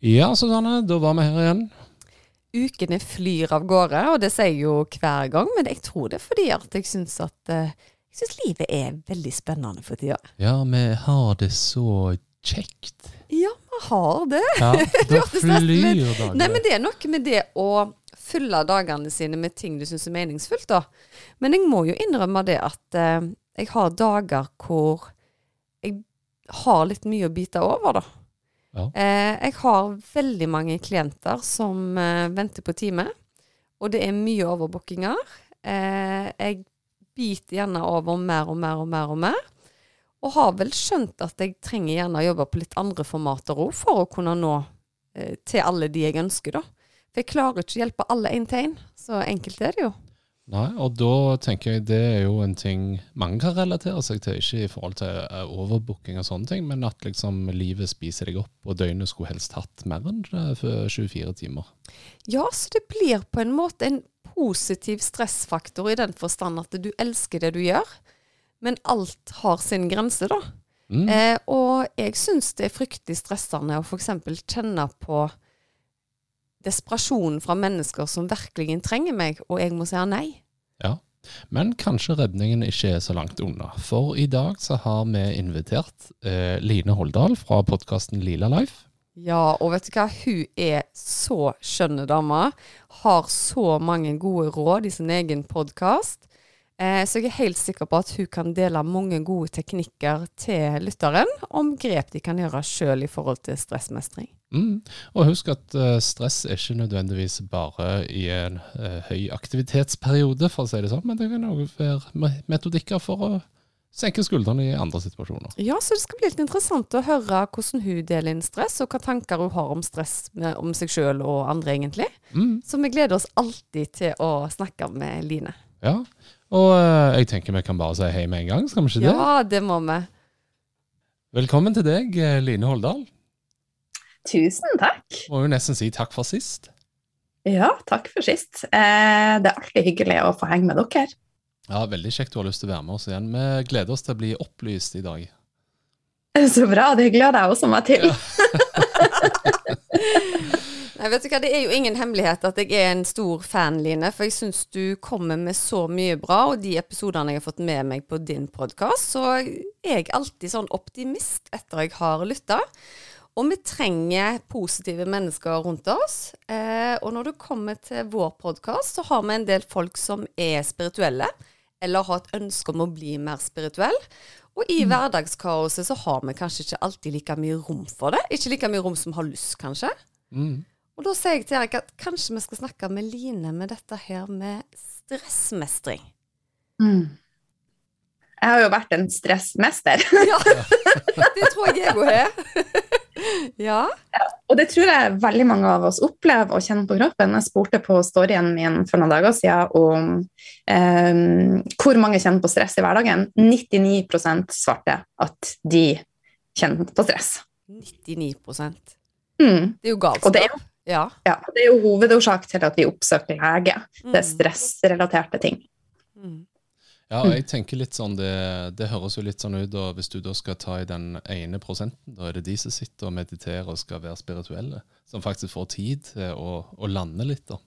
Ja, Susanne, da var vi her igjen. Ukene flyr av gårde, og det sier jeg jo hver gang, men jeg tror det er fordi at jeg syns at eh, jeg synes livet er veldig spennende for tida. Ja, vi har det så kjekt. Ja, vi har det. Ja, da flyr dagene. Nei, men det er noe med det å fylle dagene sine med ting du syns er meningsfullt, da. Men jeg må jo innrømme det at eh, jeg har dager hvor jeg har litt mye å bite over, da. Eh, jeg har veldig mange klienter som eh, venter på time, og det er mye overbookinger. Eh, jeg biter gjerne over mer og mer og mer og mer. Og har vel skjønt at jeg trenger gjerne å jobbe på litt andre formater òg, for å kunne nå til alle de jeg ønsker, da. For jeg klarer ikke å hjelpe alle én til én. Så enkelt er det jo. Nei, og da tenker jeg det er jo en ting mange kan relatere seg til, ikke i forhold til eh, overbooking og sånne ting, men at liksom livet spiser deg opp, og døgnet skulle helst hatt mer enn eh, for 24 timer. Ja, så det blir på en måte en positiv stressfaktor i den forstand at du elsker det du gjør, men alt har sin grense, da. Mm. Eh, og jeg syns det er fryktelig stressende å f.eks. kjenne på desperasjonen fra mennesker som virkelig trenger meg, og jeg må si nei. Ja. Men kanskje redningen ikke er så langt unna. For i dag så har vi invitert eh, Line Holdal fra podkasten Lila Life. Ja, og vet du hva? Hun er så skjønne dame. Har så mange gode råd i sin egen podkast. Eh, så jeg er helt sikker på at hun kan dele mange gode teknikker til lytteren om grep de kan gjøre sjøl i forhold til stressmestring. Mm. Og husk at eh, stress er ikke nødvendigvis bare i en eh, høy aktivitetsperiode, for å si det sånn, men det kan òg være metodikker for å senke skuldrene i andre situasjoner. Ja, så det skal bli litt interessant å høre hvordan hun deler inn stress, og hva tanker hun har om stress med, om seg sjøl og andre, egentlig. Mm. Så vi gleder oss alltid til å snakke med Line. Ja, og eh, jeg tenker vi kan bare si hei med en gang, skal vi ikke det? Ja, det må vi. Velkommen til deg, Line Holdal. Tusen takk. Må jo nesten si takk for sist. Ja, takk for sist. Eh, det er alltid hyggelig å få henge med dere. Ja, Veldig kjekt du har lyst til å være med oss igjen. Vi gleder oss til å bli opplyst i dag. Så bra, det gleder jeg også meg til. Ja. Nei, vet du hva, Det er jo ingen hemmelighet at jeg er en stor fan, Line. For jeg syns du kommer med så mye bra, og de episodene jeg har fått med meg på din podkast, så er jeg alltid sånn optimist etter jeg har lytta. Og vi trenger positive mennesker rundt oss. Eh, og når det kommer til vår podkast, så har vi en del folk som er spirituelle, eller har et ønske om å bli mer spirituell. Og i hverdagskaoset så har vi kanskje ikke alltid like mye rom for det. Ikke like mye rom som har lyst, kanskje. Mm. Og da sier jeg til Erik at kanskje vi skal snakke med Line med dette her med stressmestring. Mm. Jeg har jo vært en stressmester, Ja, det tror jeg jeg òg har. Ja. og det tror jeg veldig mange av oss opplever og kjenner på kroppen. Jeg spurte på storyen min for noen dager siden om eh, hvor mange kjenner på stress i hverdagen. 99% svarte at de kjenner på stress. 99 Mm. Det er jo galskap. Og det er, jo, Ja. ja, det er jo hovedårsak til at vi oppsøker lege. Det er Mm. stressrelaterte ting. Mm. Ja, jeg tenker litt sånn, det, det høres jo litt sånn ut og hvis du da skal ta i den ene prosenten, da er det de som sitter og mediterer og skal være spirituelle, som faktisk får tid til å, å lande litt da.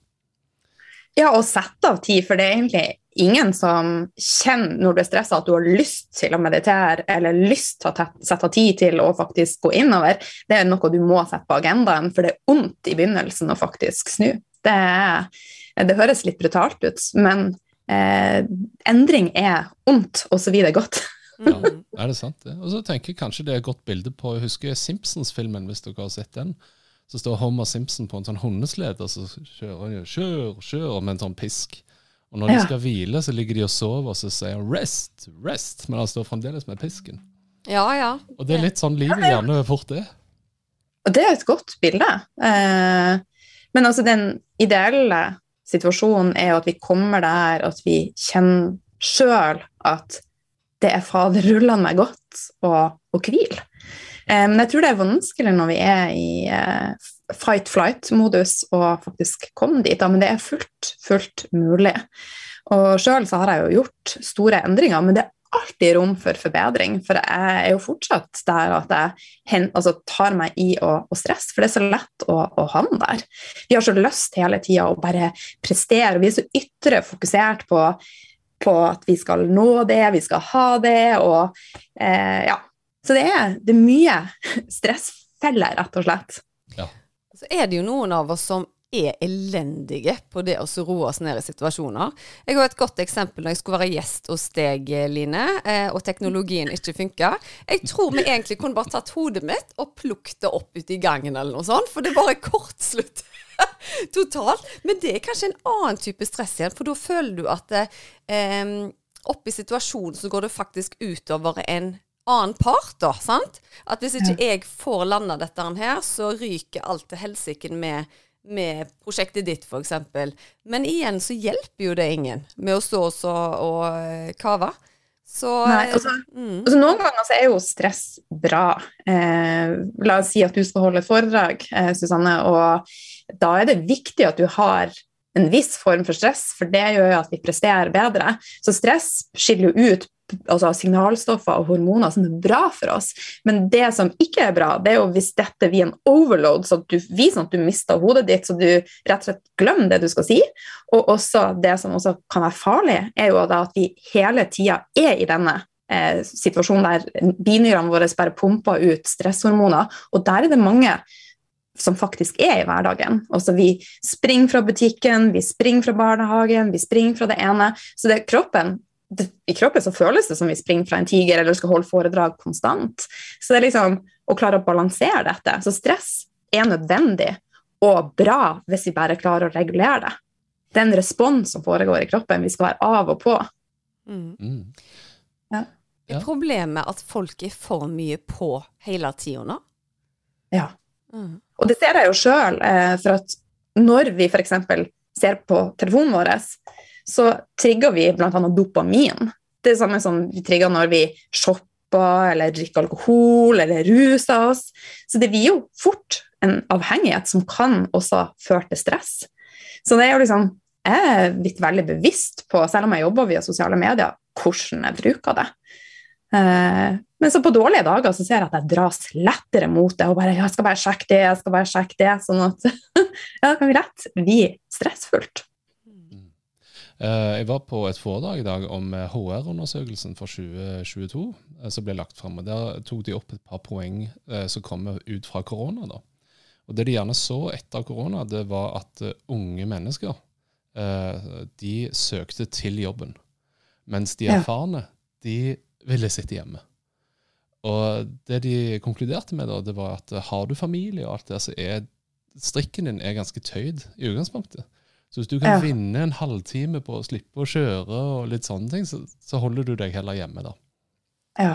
Ja, og sette av tid, for det er egentlig ingen som kjenner når du er stressa at du har lyst til å meditere eller lyst til å sette av tid til å faktisk gå innover. Det er noe du må sette på agendaen, for det er vondt i begynnelsen å faktisk snu. Det, det høres litt brutalt ut, men eh, endring er ondt, og så videre godt. Ja, er det sant det? Og så tenker jeg kanskje det er et godt bilde på, jeg husker Simpsons-filmen, hvis dere har sett den. Så står Homer Simpson på en sånn hundeslede, og så kjører han jo, kjør, kjør, med en sånn pisk. Og når de skal hvile, så ligger de og sover, og så sier han 'rest, rest', men han står fremdeles med pisken. Ja, ja. Og det er litt sånn livet gjerne fort er. Og det er et godt bilde. Eh, men altså den ideelle situasjonen er at vi kommer der at vi kjenner sjøl at det er faderrullende meg godt å, hvile. Eh, men jeg tror det er vanskelig når vi er i eh, fight-flight-modus å faktisk komme dit, men det er fullt, fullt mulig. Og sjøl så har jeg jo gjort store endringer, men det er alltid rom for forbedring. For jeg er jo fortsatt der at jeg altså, tar meg i å, å stresse, for det er så lett å, å havne der. Vi har så lyst hele tida å bare prestere, og vi er så ytre fokusert på, på, at vi skal nå det, vi skal ha det, og eh, ja. Så det er, det er mye stressfeller, rett og slett. Ja. Så er det jo noen av oss som er elendige på det å roe oss ned i situasjoner. Jeg har et godt eksempel når jeg skulle være gjest hos deg, Line, eh, og teknologien ikke funka. Jeg tror vi egentlig kunne bare tatt hodet mitt og plukket det opp ute i gangen eller noe sånt, for det er bare kortslutt. Totalt. Men det er kanskje en annen type stress igjen, for da føler du at eh, oppi situasjonen så går det faktisk utover en annen part, da. sant? At hvis ikke jeg får landa dette her, så ryker alt til helsike med med prosjektet ditt, f.eks. Men igjen så hjelper jo det ingen med å stå og, og eh, kave. Så, Nei, altså, mm. altså Noen ganger så er jo stress bra. Eh, la oss si at du skal holde et foredrag, eh, Susanne, og da er det viktig at du har en viss form for stress, for det gjør jo at vi presterer bedre. Så stress skiller jo ut altså signalstoffer og hormoner som er bra for oss. Men det som ikke er bra, det er jo hvis dette blir en overload, så du viser at du mister hodet ditt, så du rett og slett glemmer det du skal si. Og også det som også kan være farlig, er jo at vi hele tida er i denne eh, situasjonen der binyrene våre bare pumper ut stresshormoner, og der er det mange som faktisk er i hverdagen. Også Vi springer fra butikken, vi springer fra barnehagen, vi springer fra det ene. Så det, kroppen i kroppen så føles det som vi springer fra en tiger eller skal holde foredrag konstant. Så det er liksom å klare å balansere dette. Så stress er nødvendig og bra hvis vi bare klarer å regulere det. Det er en respons som foregår i kroppen. Vi skal være av og på. Mm. Mm. Ja. Er problemet at folk er for mye på hele tida nå? Ja. Mm. Og det ser jeg jo sjøl, eh, for at når vi f.eks. ser på telefonen vår, så trigger vi bl.a. dopamin. Det er det samme som vi trigger når vi shopper eller drikker alkohol eller ruser oss. Så det blir jo fort en avhengighet som kan også føre til stress. Så det er jo liksom Jeg er blitt veldig bevisst på, selv om jeg jobber via sosiale medier, hvordan jeg bruker det. Eh, men så på dårlige dager så ser jeg at jeg dras lettere mot det og bare jeg skal bare sjekke det, jeg skal bare sjekke det. Sånn at ja, det kan bli rett bli stressfullt. Eh, jeg var på et foredrag i dag om HR-undersøkelsen eh, for 2022 eh, som ble lagt fram. Der tok de opp et par poeng som kommer ut fra korona. da. Og Det de gjerne så etter korona, det var at unge mennesker de søkte til jobben. Mens de erfarne de ville sitte hjemme. Og det de konkluderte med, da, det var at har du familie og alt det, så er strikken din er ganske tøyd i utgangspunktet. Så hvis du kan ja. vinne en halvtime på å slippe å kjøre og litt sånne ting, så, så holder du deg heller hjemme, da. Ja.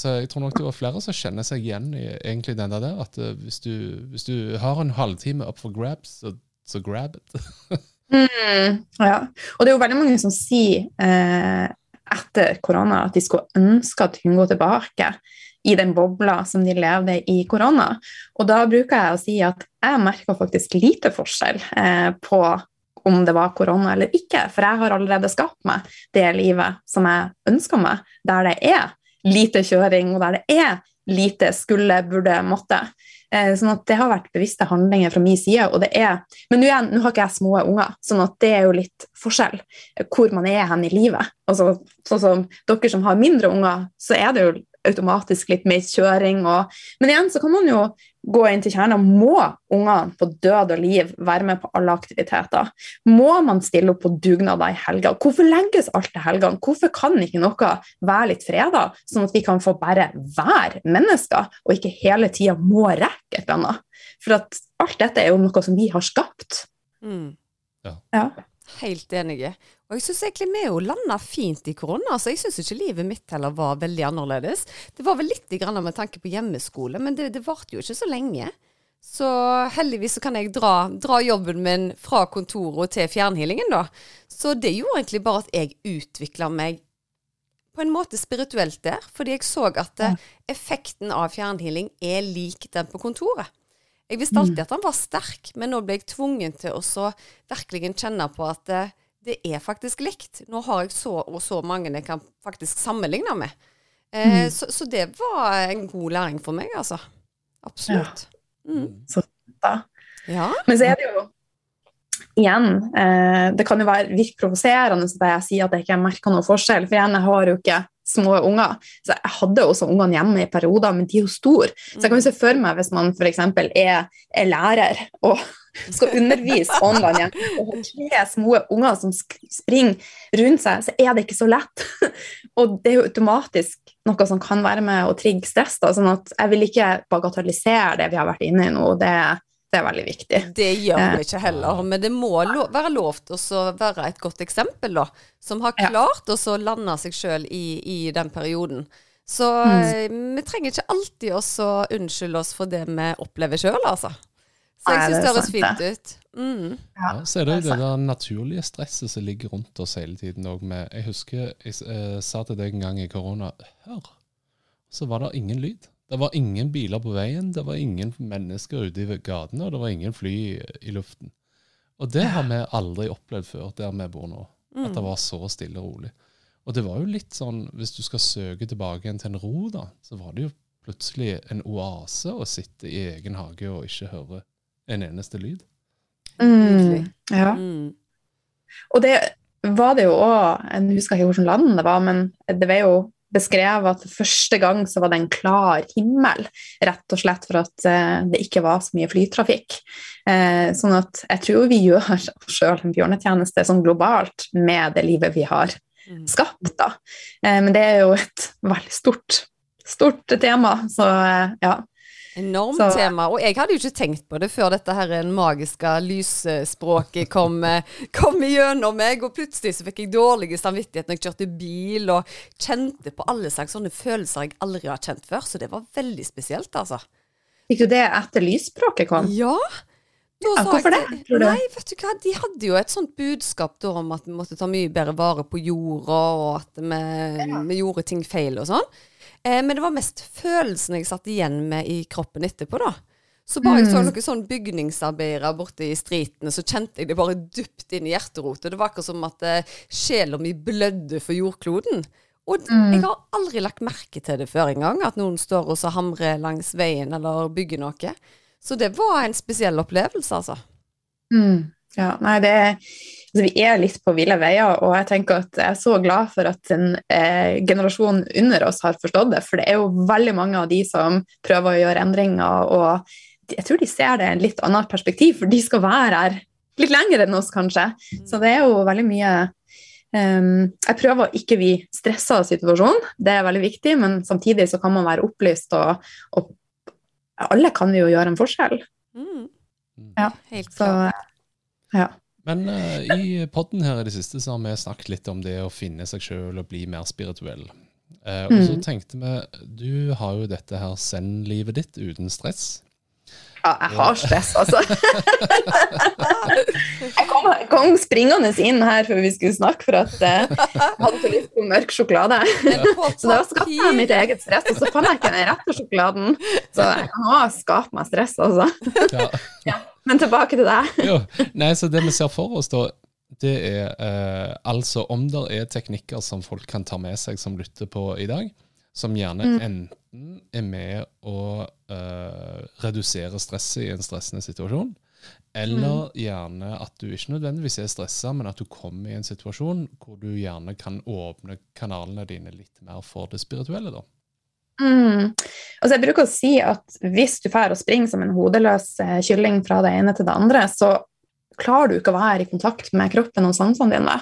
Så jeg tror nok det var flere som kjenner seg igjen i egentlig den der, at uh, hvis, du, hvis, du, har en halvtime up for grabs, så, så grab it. mm, ja. Og det er jo veldig mange som sier eh, etter korona at de skulle ønske at de kunne gå tilbake i den bobla som de levde i korona. Og da bruker jeg å si at jeg merker faktisk lite forskjell eh, på om det var korona eller ikke, for jeg har allerede skapt meg det livet som jeg ønsker meg, der det er lite kjøring, og der det er lite skulle, burde, måtte. Eh, sånn at det har vært bevisste handlinger fra min side. og det er, Men nå, har ikke jeg små unger, sånn at det er jo litt forskjell hvor man er hen i livet. Altså, sånn som dere som har mindre unger, så er det jo automatisk litt mer kjøring. Og, men igjen så kan man jo gå inn til kjernen. Må ungene på død og liv være med på alle aktiviteter? Må man stille opp på dugnader i helga? Hvorfor legges alt til helgene? Hvorfor kan ikke noe være litt freda, sånn at vi kan få bare være mennesker, og ikke hele tida må rekke et eller annet? For at alt dette er jo noe som vi har skapt. Mm. Ja. ja. Helt enige. Og jeg syns egentlig vi jo landa fint i korona. så Jeg syns ikke livet mitt heller var veldig annerledes. Det var vel litt grann med tanke på hjemmeskole, men det, det varte jo ikke så lenge. Så heldigvis så kan jeg dra, dra jobben min fra kontoret til fjernhealingen, da. Så det gjorde egentlig bare at jeg utvikla meg på en måte spirituelt der. Fordi jeg så at eh, effekten av fjernhealing er lik den på kontoret. Jeg visste alltid at den var sterk, men nå ble jeg tvungen til å så virkelig kjenne på at eh, det er faktisk likt. Nå har jeg så og så mange jeg kan faktisk sammenligne med. Eh, mm. så, så, det var en god læring for meg, altså. Absolutt. Ja. Mm. Så da. Ja. Men så er det jo igjen eh, Det kan jo være virke provoserende når jeg sier at jeg ikke merker noen forskjell, for igjen, jeg har jo ikke små unger. Så jeg hadde også ungene hjemme i perioder, men de er jo store. Så jeg kan jo se for meg hvis man f.eks. Er, er lærer og skal undervise online igjen, og tre små unger som springer rundt seg, så er det ikke så lett. Og det er jo automatisk noe som kan være med å trigge stress. Da, sånn at jeg vil ikke bagatellisere det vi har vært inne i nå. det det er veldig viktig. Det gjør vi eh. ikke heller, men det må lo være lov til å være et godt eksempel, da. Som har klart ja. å lande seg sjøl i, i, den perioden. Så mm. Eh, vi trenger ikke alltid også unnskylde oss for det vi opplever sjøl, altså. Så jeg syns det høres fint ut. Mm. Ja, så er det jo det der naturlige stresset som ligger rundt oss hele tiden òg. Jeg husker jeg eh, sa til deg en gang i korona Hør! Så var det ingen lyd. Det var ingen biler på veien, det var ingen mennesker ute i gatene, og det var ingen fly i luften. Og det har vi aldri opplevd før der vi bor nå. At det mm. var så stille og rolig. Og det var jo litt sånn, hvis du skal søke tilbake igjen til en ro, da, så var det jo plutselig en oase å sitte i egen hage og ikke høre en eneste lyd. Mm, ja. Mm. Og det var det jo òg Jeg husker ikke hvilket land det var, men det var jo beskrevet at første gang så var det en klar himmel, rett og slett for at uh, det ikke var så mye flytrafikk. Uh, sånn at jeg tror vi gjør oss sjøl en bjørnetjeneste sånn globalt med det livet vi har mm. skapt, da. Uh, men det er jo et veldig stort, stort tema, så ja. Enormt så, tema. Og jeg hadde jo ikke tenkt på det før dette her magiske lysspråket kom, kom gjennom meg. Og plutselig så fikk jeg dårlig samvittighet når jeg kjørte bil, og kjente på alle slags sånne følelser jeg aldri har kjent før. Så det var veldig spesielt, altså. Fikk du det etter lysspråket kom? Ja. Ja, hvorfor det, tror du? Nei, vet du hva, De hadde jo et sånt budskap da om at vi måtte ta mye bedre vare på jorda, og at vi, ja. vi gjorde ting feil og sånn. Eh, men det var mest følelsen jeg satt igjen med i kroppen etterpå, da. Så bare jeg så mm. noen sånn bygningsarbeidere borte i streetene, så kjente jeg det bare dypt inn i hjerterotet. Det var akkurat som at eh, sjela mi blødde for jordkloden. Og mm. jeg har aldri lagt merke til det før engang, at noen står og så hamrer langs veien eller bygger noe. Så det var en spesiell opplevelse, altså. Mm. Ja, nei, det er altså, Vi er litt på ville veier, og jeg tenker at jeg er så glad for at en eh, generasjon under oss har forstått det, for det er jo veldig mange av de som prøver å gjøre endringer, og jeg tror de ser det i et litt annet perspektiv, for de skal være her litt lenger enn oss, kanskje. Så det er jo veldig mye um, Jeg prøver å ikke bli stressa av situasjonen, det er veldig viktig, men samtidig så kan man være opplyst, og, og alle kan jo gjøre en forskjell. Mm. Ja, Helt klart. Så, ja. Men uh, i podden her i det siste så har vi snakket litt om det å finne seg sjøl og bli mer spirituell. Uh, og så mm. tenkte vi Du har jo dette her send-livet ditt uten stress. Ja, jeg har stress, altså. jeg kom, kom, springende inn her før vi skulle snakke, for at uh, jeg hadde så lyst på mørk sjokolade. så da skapte jeg mitt eget stress, og så fant jeg ikke den rette sjokoladen. Så jeg kan også skape meg stress, altså. ja. Men tilbake til deg. jo, nei, så Det vi ser for oss, da, det er eh, altså om det er teknikker som folk kan ta med seg som lytter på i dag, som gjerne mm. enten er med å uh, redusere stresset i en stressende situasjon, eller mm. gjerne at du ikke nødvendigvis er stressa, men at du kommer i en situasjon hvor du gjerne kan åpne kanalene dine litt mer for det spirituelle. da. Mm. Altså jeg bruker å si at hvis du drar og springer som en hodeløs eh, kylling fra det ene til det andre, så klarer du ikke å være i kontakt med kroppen og sansene dine.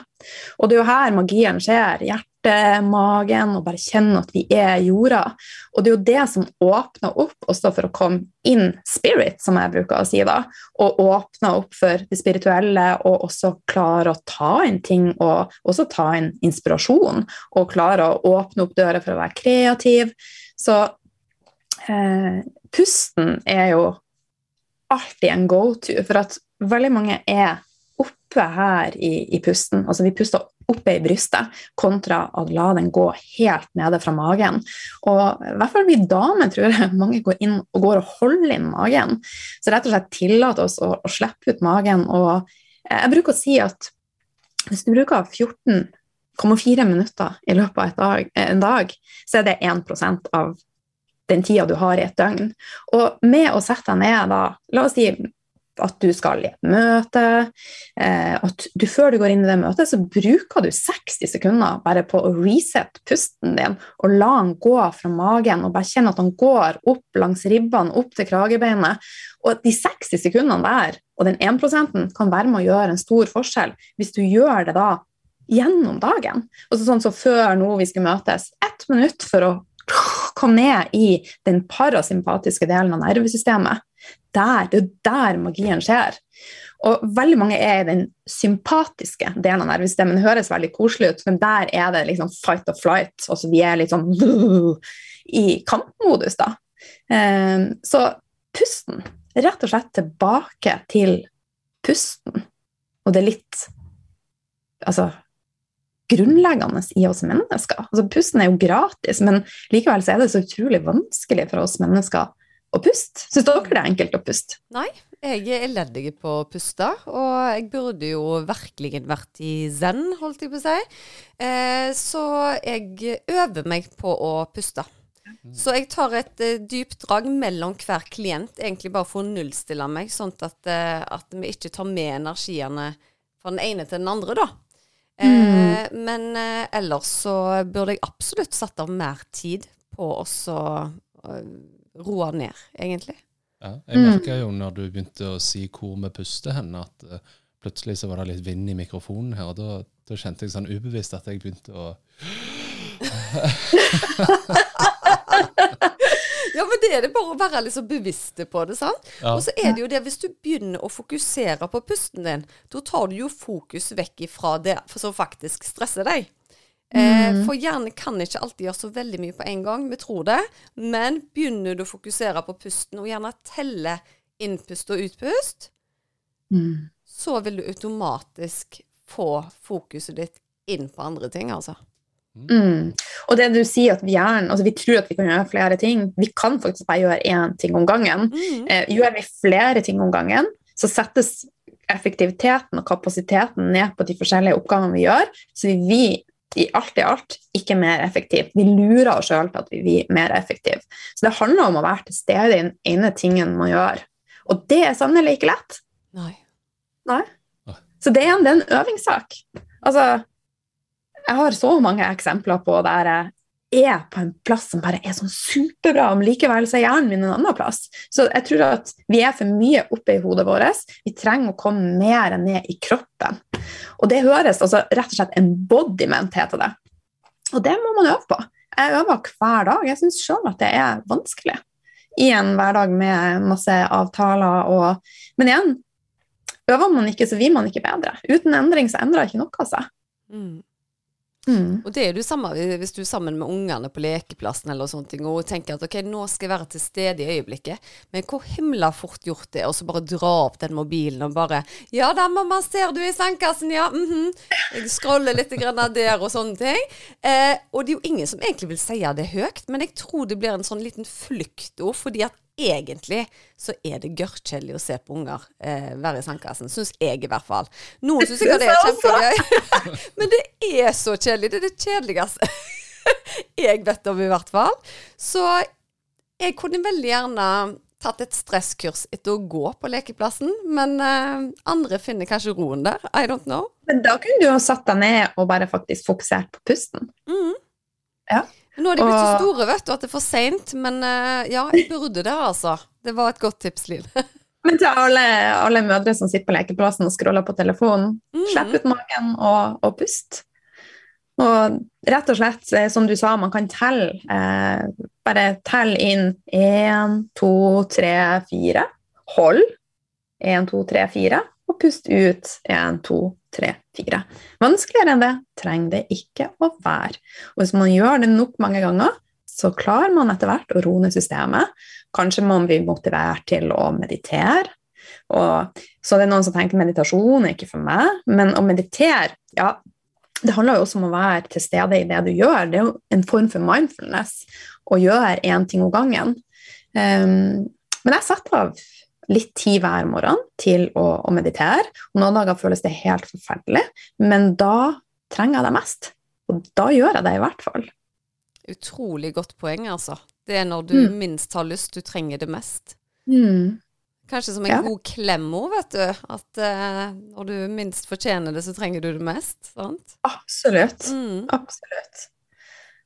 Og det er jo her magien skjer. Hjert hjertemagen og bare kjenne at vi er jorda. Og det er jo det som åpner opp også for å komme in spirit, som jeg bruker å si da. Og åpner opp for det spirituelle, og også klare å ta inn ting, og også ta inn inspirasjon. Og klare å åpne opp dører for å være kreativ. Så eh, pusten er jo alltid en go-to, for at veldig mange er oppe her i, i pusten. Altså vi puster oppe i brystet, kontra å la den gå helt nede fra magen. Og i hvert fall vi damer tror jeg mange går inn og går og holder inn magen. Så rett og slett tillate oss å, å slippe ut magen. Og jeg bruker å si at hvis du bruker 14,4 minutter i løpet av dag, en dag, så er det 1% av den tida du har i et døgn. Og med å sette deg ned da, la oss si at du skal i et møte, eh, at du før du går inn i det møtet, så bruker du 60 sekunder bare på å resette pusten din og la den gå fra magen og bare kjenne at den går opp langs ribbene, opp til kragebeinet. Og de 60 sekundene der, og den 1 kan være med å gjøre en stor forskjell hvis du gjør det da gjennom dagen. Og så sånn så Før nå vi skal møtes, ett minutt for å komme ned i den parasympatiske delen av nervesystemet. Der, det er der magien skjer. Og veldig mange er i den sympatiske delen av nervesystemet. Det høres veldig koselig ut, men der er det liksom fight or flight. Altså vi er litt sånn i kampmodus, da. Ehm, så pusten. Rett og slett tilbake til pusten. Og det er litt Altså grunnleggende i oss mennesker. Altså, pusten er jo gratis, men likevel er det så utrolig vanskelig for oss mennesker å puste. Syns dere det er enkelt å puste? Nei, jeg er elendig på å puste, og jeg burde jo virkelig vært i zen, holdt jeg på å si. Eh, så jeg øver meg på å puste. Så jeg tar et uh, dypt drag mellom hver klient, egentlig bare for å nullstille meg, sånn at, uh, at vi ikke tar med energiene fra den ene til den andre, da. Mm. Eh, men eh, ellers så burde jeg absolutt satt av mer tid på å uh, roe ned, egentlig. Ja, jeg merka jo når du begynte å si hvor vi puster hen, at uh, plutselig så var det litt vind i mikrofonen her, og da, da kjente jeg sånn ubevisst at jeg begynte å Ja, men det er det bare å være liksom bevisste på det, sant. Ja. Og så er det jo det, hvis du begynner å fokusere på pusten din, da tar du jo fokus vekk ifra det som faktisk stresser deg. Eh, mm. for hjernen kan ikke alltid gjøre så veldig mye på en gang, vi tror det. Men begynner du å fokusere på pusten, og gjerne telle innpust og utpust, mm. så vil du automatisk få fokuset ditt inn på andre ting, altså. Mm. Og det du sier at vi hjernen altså Vi tror at vi kan gjøre flere ting. Vi kan faktisk bare gjøre én ting om gangen. Mm. Eh, gjør vi flere ting om gangen, så settes effektiviteten og kapasiteten ned på de forskjellige oppgavene vi gjør. Så vi, blir i alt i alt ikke mer effektive. Vi lurer oss sjøl til at vi blir mer effektive. Så det handler om å være til stede i den ene tingen man gjør. Og det er sannelig ikke lett. Nei. Nei. Så det er en, det er en øvingssak. Altså, jeg har så mange eksempler på der jeg er på en plass som bare er sånn superbra, men likevel så er hjernen min en annen plass. Så jeg tror at vi er for mye oppe i hodet vårt. Vi trenger å komme mer ned i kroppen. Og det høres altså rett og slett embodiment heter det. Og det må man øve på. Jeg øver hver dag. Jeg syns sjøl at det er vanskelig i en hverdag med masse avtaler og Men igjen, øver man ikke, så blir man ikke bedre. Uten endring så endrer ikke noe seg. Mm. Mm. Og det er jo samme hvis du er sammen med ungene på lekeplassen eller sånne ting, og tenker at ok, nå skal jeg være til stede i øyeblikket. Men hvor himla fort gjort det å bare dra opp den mobilen og bare Ja da, mamma, ser du i sandkassen, ja. Mm -hmm. Jeg scroller litt grann der og sånne ting. Eh, og det er jo ingen som egentlig vil si det høyt, men jeg tror det blir en sånn liten fluktord, fordi at egentlig så er det gørrkjedelig å se på unger eh, være i sandkassen. Syns jeg, i hvert fall. Noen syns sikkert det er kjempegøy, men det er så kjedelig. Det er det kjedeligste jeg vet om, i hvert fall. Så jeg kunne veldig gjerne tatt et stresskurs etter å gå på lekeplassen, men eh, andre finner kanskje roen der. I don't know. Men da kunne du ha satt deg ned og bare faktisk fokusert på pusten. Mm. Ja. Nå er de blitt så store, vet du, at det er for seint. Men uh, ja, jeg burde det, altså. Det var et godt tips, Liv. men til alle, alle, mødre som sitter på lekeplassen og scroller på telefonen, mm. slipp ut magen og, og pust. Og rett og slett, eh, som du sa, man kan telle. Eh, bare telle inn én, to, tre, fire. Hold. Én, to, tre, fire. Og pust ut én, to, tre, fire. Vanskeligere enn det trenger det ikke å være. Og hvis man gjør det nok mange ganger, så klarer man etter hvert å roe ned systemet. Kanskje man blir motivert til å meditere. Og så det er noen som tenker meditasjon er ikke for meg, men å meditere ja, det handler jo også om å være til stede i det du gjør. Det er jo en form for mindfulness å gjøre én ting om gangen. Um, men jeg setter av litt tid hver morgen til å, å, meditere. Og noen dager føles det helt forferdelig, men da trenger jeg det mest. Og da gjør jeg det i hvert fall. Utrolig godt poeng, altså. Det er når du mm. minst har lyst, du trenger det mest. Mm. Kanskje som en ja. god klemmer, vet du. At uh, når du minst fortjener det, så trenger du det mest. sant? Absolutt. Mm. Absolutt.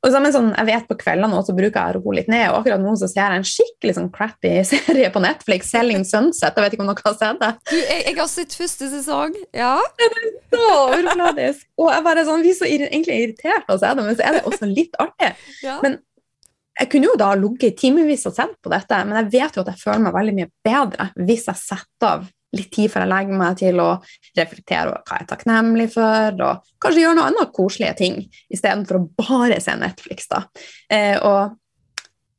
Og sammen sånn, Jeg vet på kveldene også bruker jeg å roe litt ned, og akkurat nå så ser jeg en skikkelig sånn crappy serie på Netflix, 'Selling Sunset'. Jeg vet ikke om noen har sett det? Jeg, jeg, har sett første sesong, ja. Det er så overfladisk. Og jeg bare sånn, blir så egentlig irritert av å se det, men så er det også litt artig. Ja. Men jeg kunne jo da ligget i timevis og sett på dette, men jeg vet jo at jeg føler meg veldig mye bedre hvis jeg setter av litt tid før jeg legger meg til å reflektere over hva jeg er takknemlig for, og kanskje gjøre noe annet koselige ting istedenfor å bare se Netflix. da. Eh, og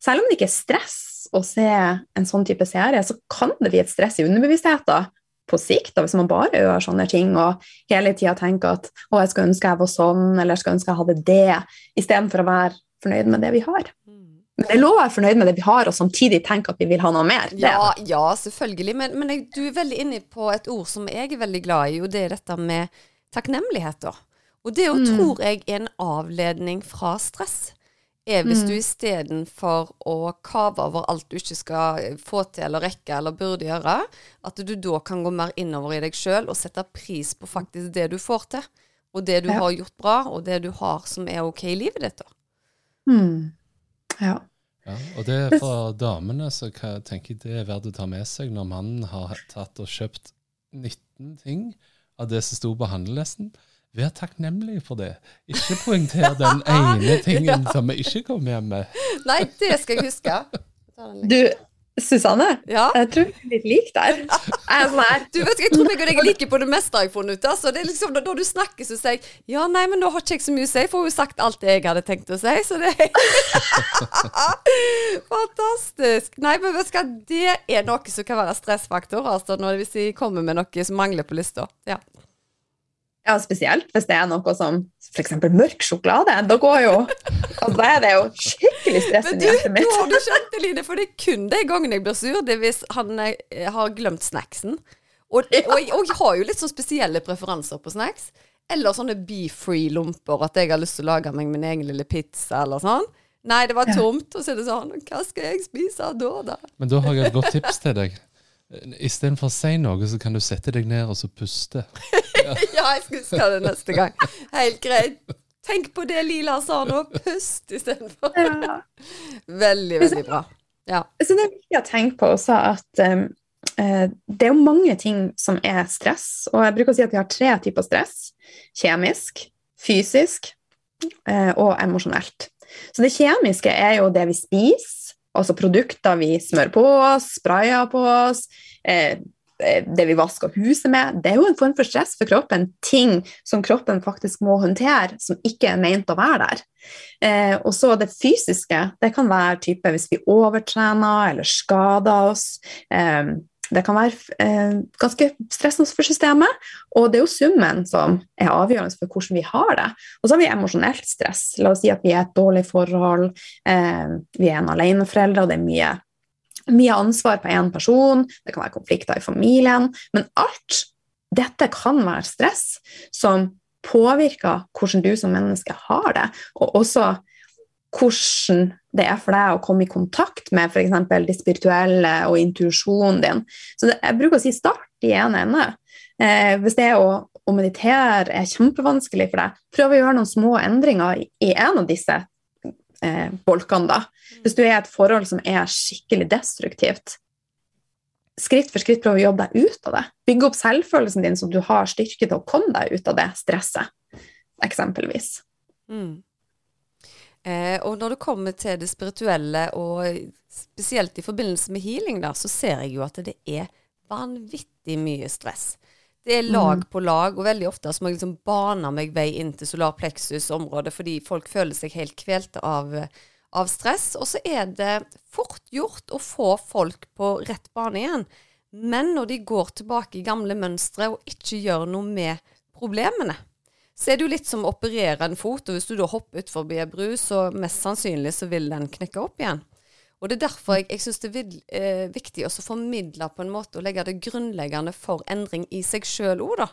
selv om det ikke er stress å se en sånn type serie, så kan det bli et stress i underbevisstheten på sikt, da, hvis man bare gjør sånne ting og hele tida tenker at å, jeg skulle ønske jeg var sånn, eller jeg skulle ønske jeg hadde det, istedenfor å være fornøyd med det vi har. Men det er lov å være fornøyd med det vi har, og samtidig tenke at vi vil ha noe mer. Ja, ja, selvfølgelig. Men, men jeg, du er veldig inne på et ord som jeg er veldig glad i, og det er dette med takknemligheter. Og det mm. tror jeg er en avledning fra stress. Er hvis mm. du istedenfor å kave over alt du ikke skal få til eller rekke eller burde gjøre, at du da kan gå mer innover i deg sjøl og sette pris på faktisk det du får til. Og det du ja. har gjort bra, og det du har som er ok i livet ditt. da. Mm. Ja. Ja. Og det er for damene så jeg tenker jeg det er verdt å ta med seg når mannen har tatt og kjøpt 19 ting av det som sto på handlelisten. Vær takknemlig for det. Ikke poengter den ene tingen som vi ikke kom hjem med. Nei, det skal jeg huske. Du, Susanne, ja? jeg tror vi er litt like der. Jeg, er du vet, jeg tror meg og deg er like på det meste jeg har funnet ut. Altså. Det er liksom, når, du snakker, så sier jeg ja, nei, men da har ikke jeg så mye å si, for hun har sagt alt det jeg hadde tenkt å si. Så det er Fantastisk. Nei, men vet du hva, det er noe som kan være stressfaktor, altså, når, hvis de kommer med noe som mangler på lista. Ja. Ja, spesielt hvis det er noe som f.eks. mørk sjokolade. Da går jo altså, Da er det jo skikkelig stress i hjertet mitt. Men du, har skjønt det, Line, for det er kun de gangene jeg blir sur, det er hvis han eh, har glemt snacksen. Og, og, og, jeg har jo litt sånn spesielle preferanser på snacks. Eller sånne be free-lomper, at jeg har lyst til å lage meg min egen lille pizza eller sånn. Nei, det var tomt. Og så er det sånn Hva skal jeg spise da, da? Men da har jeg et godt tips til deg. Istedenfor å si noe, så kan du sette deg ned og så puste. Ja, ja jeg skal huske det neste gang. Helt greit. Tenk på det Lila sa nå. Pust istedenfor. Ja. Veldig, veldig bra. Ja. Så det er viktig å tenke på også at um, uh, det er jo mange ting som er stress. Og jeg bruker å si at vi har tre typer stress. Kjemisk, fysisk uh, og emosjonelt. Så det kjemiske er jo det vi spiser altså produkter vi smører på oss, sprayer på oss, eh, eh, det vi vasker huset med, det er jo en form for stress for kroppen. Ting som kroppen faktisk må håndtere, som ikke er meint å være der. Eh, og så det fysiske, det kan være type hvis vi overtrener eller skader oss. Eh, det kan være eh, ganske stressende for systemet, og det er jo summen som er avgjørende for hvordan vi har det. Og så har vi emosjonelt stress. La oss si at vi er et dårlig forhold, eh, vi er en aleneforelder, og det er mye, mye ansvar på én person, det kan være konflikter i familien, men alt dette kan være stress som påvirker hvordan du som menneske har det, og også hvordan det er for deg å komme i kontakt med f.eks. det spirituelle og intuisjonen din. Så det, jeg bruker å si start i en ende. Eh, hvis det å, å, meditere er kjempevanskelig for deg, prøv å gjøre noen små endringer i, i en av disse eh, bolkene. da. Hvis du er i et forhold som er skikkelig destruktivt, skritt for skritt prøv å jobbe deg ut av det. Bygge opp selvfølelsen din så du har styrke til å komme deg ut av det stresset, eksempelvis. Mm. Eh, og når det kommer til det spirituelle, og spesielt i forbindelse med healing, da, så ser jeg jo at det er vanvittig mye stress. Det er lag på lag, og veldig ofte så må jeg liksom bane meg vei inn til solar plexus-området fordi folk føler seg helt kvelte av, av stress. Og så er det fort gjort å få folk på rett bane igjen. Men når de går tilbake i gamle mønstre og ikke gjør noe med problemene, så er det jo litt som å operere en fot, og hvis du da hopper utfor ei bru, så mest sannsynlig så vil den knekke opp igjen. Og Det er derfor jeg, jeg syns det er eh, viktig å formidle på en måte og legge det grunnleggende for endring i seg sjøl òg, da.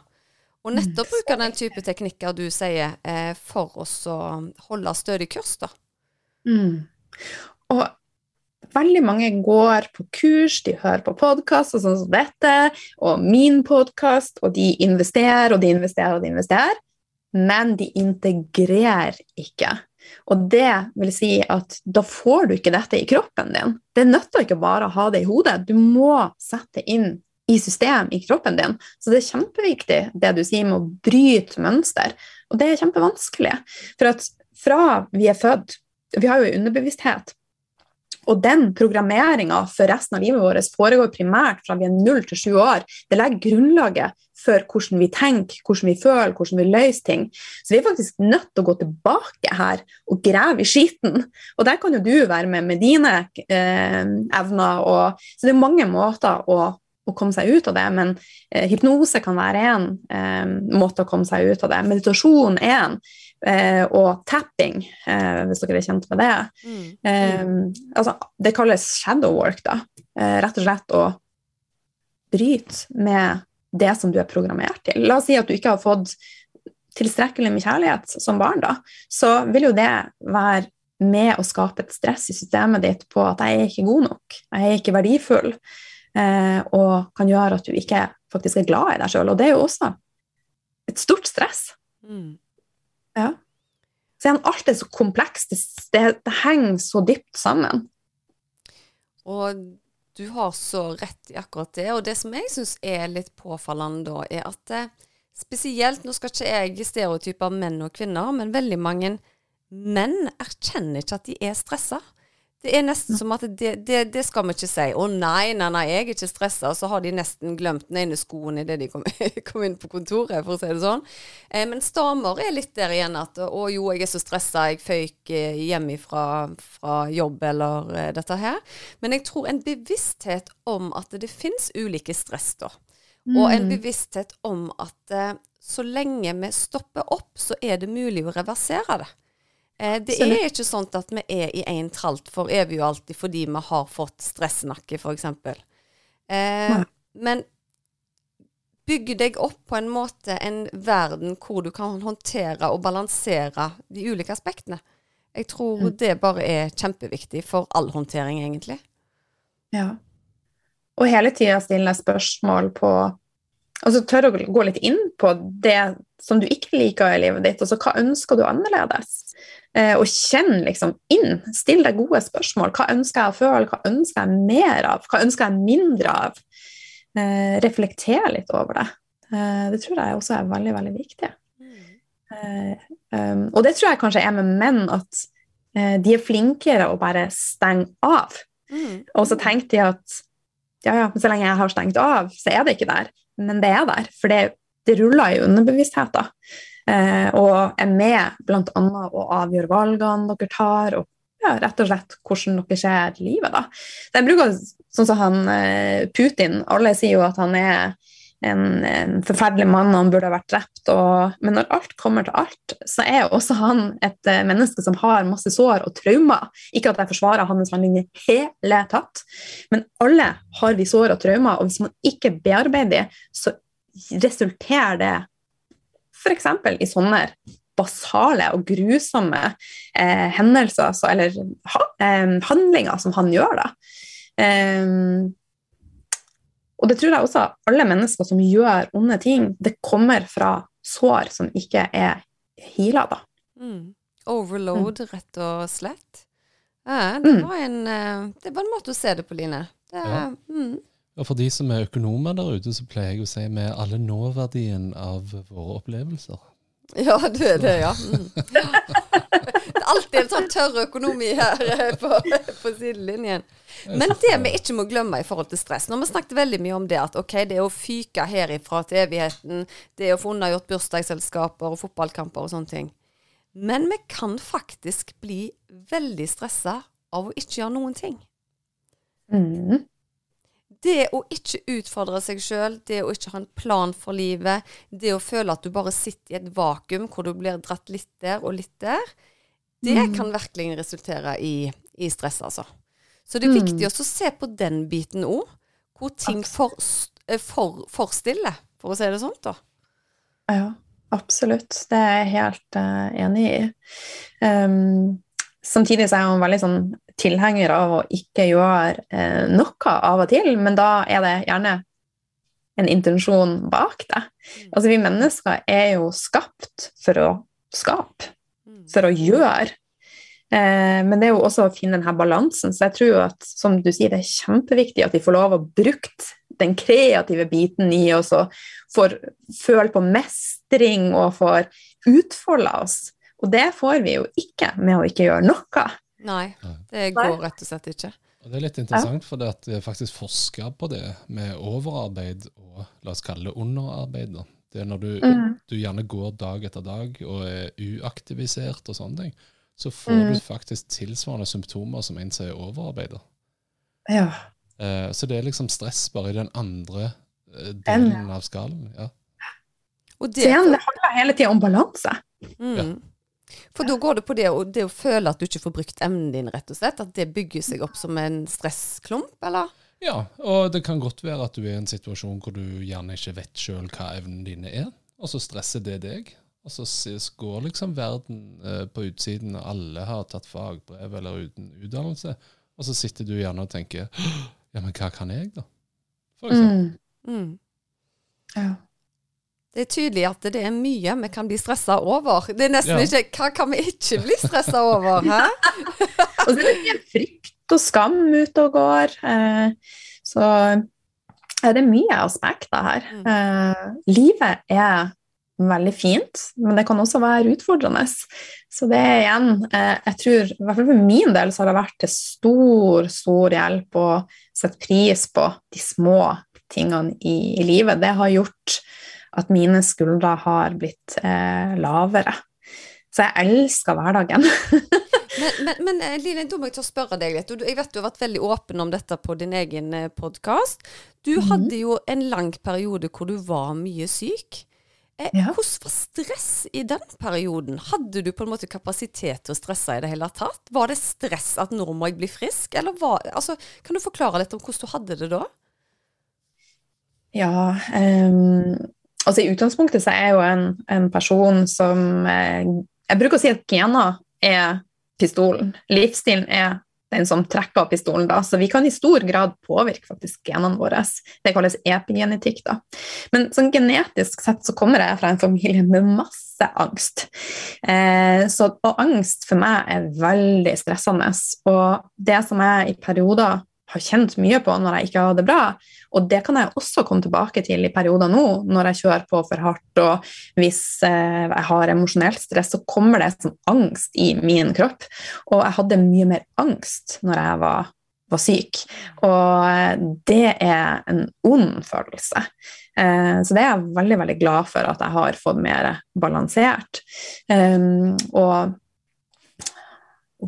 Og nettopp mm. bruke den type teknikker du sier, eh, for å holde stødig kurs, da. Mm. Og veldig mange går på kurs, de hører på podkast og sånn som dette, og min podkast, og de investerer og de investerer og de investerer, men de integrerer ikke. Og det vil si at da får du ikke dette i kroppen din. Det nytter ikke bare å ha det i hodet, du må sette inn i system i kroppen din. Så det er kjempeviktig det du sier med å bryte mønster. Og det er kjempevanskelig. For at fra vi er født Vi har jo underbevissthet. Og den programmeringa for resten av livet vårt foregår primært fra vi er null til sju år. Det legger grunnlaget for hvordan vi tenker, hvordan vi føler, hvordan vi løser ting. Så vi er faktisk nødt til å gå tilbake her og grave i skiten. Og der kan jo du være med med dine eh, evner. Og, så det er mange måter å, å komme seg ut av det, men eh, hypnose kan være én eh, måte å komme seg ut av det. Meditasjon er en. Eh, og tapping, eh, hvis dere er kjent med det. Mm. Eh, altså, det kalles shadow work, da. rett og slett å bryte med det som du er programmert til. La oss si at du ikke har fått tilstrekkelig med kjærlighet som barn, da, så vil jo det være med å skape et stress i systemet ditt på at jeg er ikke god nok, jeg er ikke verdifull, eh, og kan gjøre at du ikke faktisk er glad i deg sjøl. Og det er jo også et stort stress. Mm. Ja. Så alt er så komplekst, det, det, det henger så dypt sammen. Og du har så rett i akkurat det. Og det som jeg syns er litt påfallende da, er at eh, spesielt Nå skal ikke jeg stereotype menn og kvinner, men veldig mange menn erkjenner ikke at de er stressa. Det er nesten som at det, det, det, skal vi ikke si. 'Å nei, nei, nei, jeg er ikke stressa.' Så har de nesten glemt den ene skoen idet de kom, kom, inn på kontoret, for å si det sånn. Eh, mens damer er litt der igjen at 'Å jo, jeg er så stressa, jeg føyk eh, hjem fra, fra jobb', eller eh, dette her. Men jeg tror en bevissthet om at det finnes ulike stress, da. Og en mm. bevissthet om at eh, så lenge vi stopper opp, så er det mulig å reversere det. Eh, det er ikke sånn at vi er i én tralt for evig og alltid fordi vi har fått stressnakke, f.eks. Eh, men bygg deg opp på en måte en verden hvor du kan håndtere og balansere de ulike aspektene. Jeg tror mm. det bare er kjempeviktig for all håndtering, egentlig. Ja. Og hele tida stille spørsmål på Altså tørre å gå litt inn på det som du ikke liker i livet ditt. Altså hva ønsker du annerledes? Eh, og kjenn liksom inn. Still deg gode spørsmål. Hva ønsker jeg å føle? Hva ønsker jeg mer av? Hva ønsker jeg mindre av? Eh, reflekter litt over det. Eh, det tror jeg også er veldig, veldig viktig. Eh, um, og det tror jeg kanskje er med menn, at eh, de er flinkere å bare stenge av. Mm. Og så tenker de at ja, ja, så lenge jeg har stengt av, så er det ikke der. Men det er der, for det, det ruller i underbevisstheten. Eh, og er med bl.a. å avgjøre valgene dere tar, og ja, rett og slett hvordan dere ser livet. da. Jeg bruker sånn som han eh, Putin. Alle sier jo at han er en, en forferdelig mann, og han burde ha vært drept. Og, men når alt kommer til alt, så er jo også han et uh, menneske som har masse sår og traumer. Ikke at jeg forsvarer hans handling i hele tatt, men alle har vi sår og traumer, og hvis man ikke bearbeider dem, så resulterer det f.eks. i sånne basale og grusomme eh, hendelser, så, eller ha, eh, handlinger som han gjør. da. Um, og det tror jeg også alle mennesker som gjør onde ting, det kommer fra sår som ikke er heala, da. Mm. Overload, mm. rett og slett. Ja, det, mm. var en, eh, det var en måte å se det på, Line. Det, ja. Mm. Og for de som er økonomer der ute, så pleier jeg å si med alle nåverdien av våre opplevelser. Ja, du er det, ja. Det er alltid en sånn tørr økonomi her eh, på, på sidelinjen. Men det vi ikke må glemme i forhold til stress Nå har vi snakket veldig mye om det at ok, det å fyke herifra til evigheten, det å få unnagjort bursdagsselskaper og fotballkamper og sånne ting. Men vi kan faktisk bli veldig stressa av å ikke gjøre noen ting. Mm. Det å ikke utfordre seg sjøl, det å ikke ha en plan for livet, det å føle at du bare sitter i et vakuum hvor du blir dratt litt der og litt der, det Mm. kan virkelig resultere i, i stress, altså. Så det er Mm. viktig også å se på den biten òg, hvor ting for, for, for, stille, for å si det sånn, da. Ja, absolutt. Det er jeg helt uh, enig i. Um, samtidig så er jeg jo veldig sånn tilhenger av å ikke gjøre eh, noe av og til, men da er det gjerne en intensjon bak det. Altså, vi mennesker er jo skapt for å skape, for å gjøre. Eh, men det er jo også å finne denne balansen, så jeg tror jo at som du sier, det er kjempeviktig at vi får lov å bruke den kreative biten i oss og får føle på mestring og får utfolde oss. Og det får vi jo ikke med å ikke gjøre noe. Nei, det går rett og slett ikke. Og Det er litt interessant, for det at det er faktisk forska på det med overarbeid og la oss kalle det underarbeid. da. Det er når du, Mm. du gjerne går dag etter dag og er uaktivisert og sånne ting, så får Mm. du faktisk tilsvarende symptomer som en som er overarbeider. Ja. Eh, så det er liksom stress bare i den andre eh, delen av skallen. ja. Og Så det, det handler hele tida om balanse. mm. For da går det på det det å føle at du ikke får brukt evnen din, rett og slett. At det bygger seg opp som en stressklump, eller? Ja, og det kan godt være at du er i en situasjon hvor du gjerne ikke vet sjøl hva evnene dine er, og så stresser det deg. Og så går liksom verden eh, på utsiden, og alle har tatt fagbrev eller uten utdannelse, og så sitter du gjerne og tenker Ja, men hva kan jeg, da? For eksempel. Mm. Mm. Ja. Det er tydelig at det er mye vi kan bli stressa over. Det er nesten Ja. ikke Hva kan vi ikke bli stressa over? Hæ? Og så er det frykt og skam ute og går. Eh, så er det mye aspekter her. Mm. Eh, livet er veldig fint, men det kan også være utfordrende. Så det er igjen eh, Jeg tror, i hvert fall for min del, så har det vært til stor, stor hjelp å sette pris på de små tingene i, i livet. Det har gjort at mine skuldre har blitt eh, lavere. Så jeg elsker hverdagen. Men, men, men eh, Line, da må jeg ta spørre deg litt. Jeg vet du har vært veldig åpen om dette på din egen podkast. Du Mhm. hadde jo en lang periode hvor du var mye syk. Eh, Ja. Hvordan var stress i den perioden? Hadde du på en måte kapasitet til å stresse i det hele tatt? Var det stress at nå må jeg bli frisk, eller var altså, Kan du forklare litt om hvordan du hadde det da? Ja, ehm, altså i utgangspunktet så er jeg jo en, en person som eh, Jeg bruker å si at gener er pistolen. Livsstilen er den som trekker pistolen, da. Så vi kan i stor grad påvirke faktisk genene våre. Det kalles epigenetikk, da. Men sånn genetisk sett så kommer jeg fra en familie med masse angst. Eh, så, og angst for meg er veldig stressende. Og det som jeg i perioder har kjent mye på når jeg ikke har det bra, og det kan jeg også komme tilbake til i perioder nå, når jeg kjører på for hardt, og hvis eh, jeg har emosjonelt stress, så kommer det som angst i min kropp. Og jeg hadde mye mer angst når jeg var, var syk, og eh, det er en ond følelse. Eh, så det er jeg veldig, veldig glad for at jeg har fått mer balansert. Um, og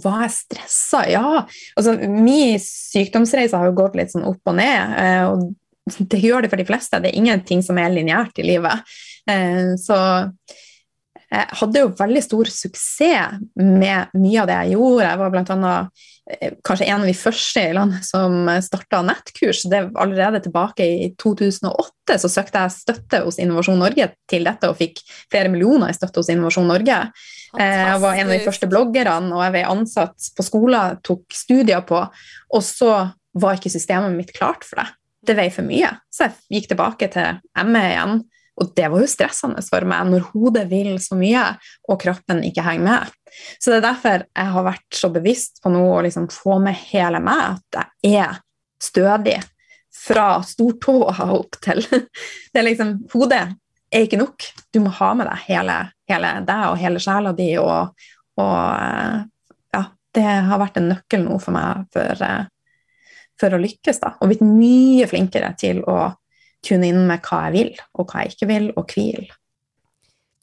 var jeg stressa? Ja. Altså, min sykdomsreise har jo gått litt sånn opp og ned. eh, og det gjør det for de fleste. Det er ingenting som er lineært i livet. Eh, så jeg hadde jo veldig stor suksess med mye av det jeg gjorde. Jeg var annet eh, kanskje en av de første i landet som starta nettkurs. Det allerede tilbake i 2008 så søkte jeg støtte hos Innovasjon Norge til dette og fikk flere millioner i støtte hos Innovasjon Norge. Eh, Jeg var en av de første bloggerne, og jeg var ansatt på skolen, tok studier på, og så var ikke systemet mitt klart for det. Det vei for mye, så jeg gikk tilbake til ME igjen. Og det var jo stressende for meg når hodet vil så mye, og kroppen ikke henger med. Så det er derfor jeg har vært så bevisst på nå å liksom få med hele meg, at jeg er stødig fra stortåa opp til Det er liksom Hodet er ikke nok. Du må ha med deg hele, hele deg og hele sjela di, og, og eh, ja, det har vært en nøkkel nå for meg for, eh, for å lykkes, da. Og blitt mye flinkere til å tune inn med hva jeg vil, og hva jeg ikke vil, og hvile.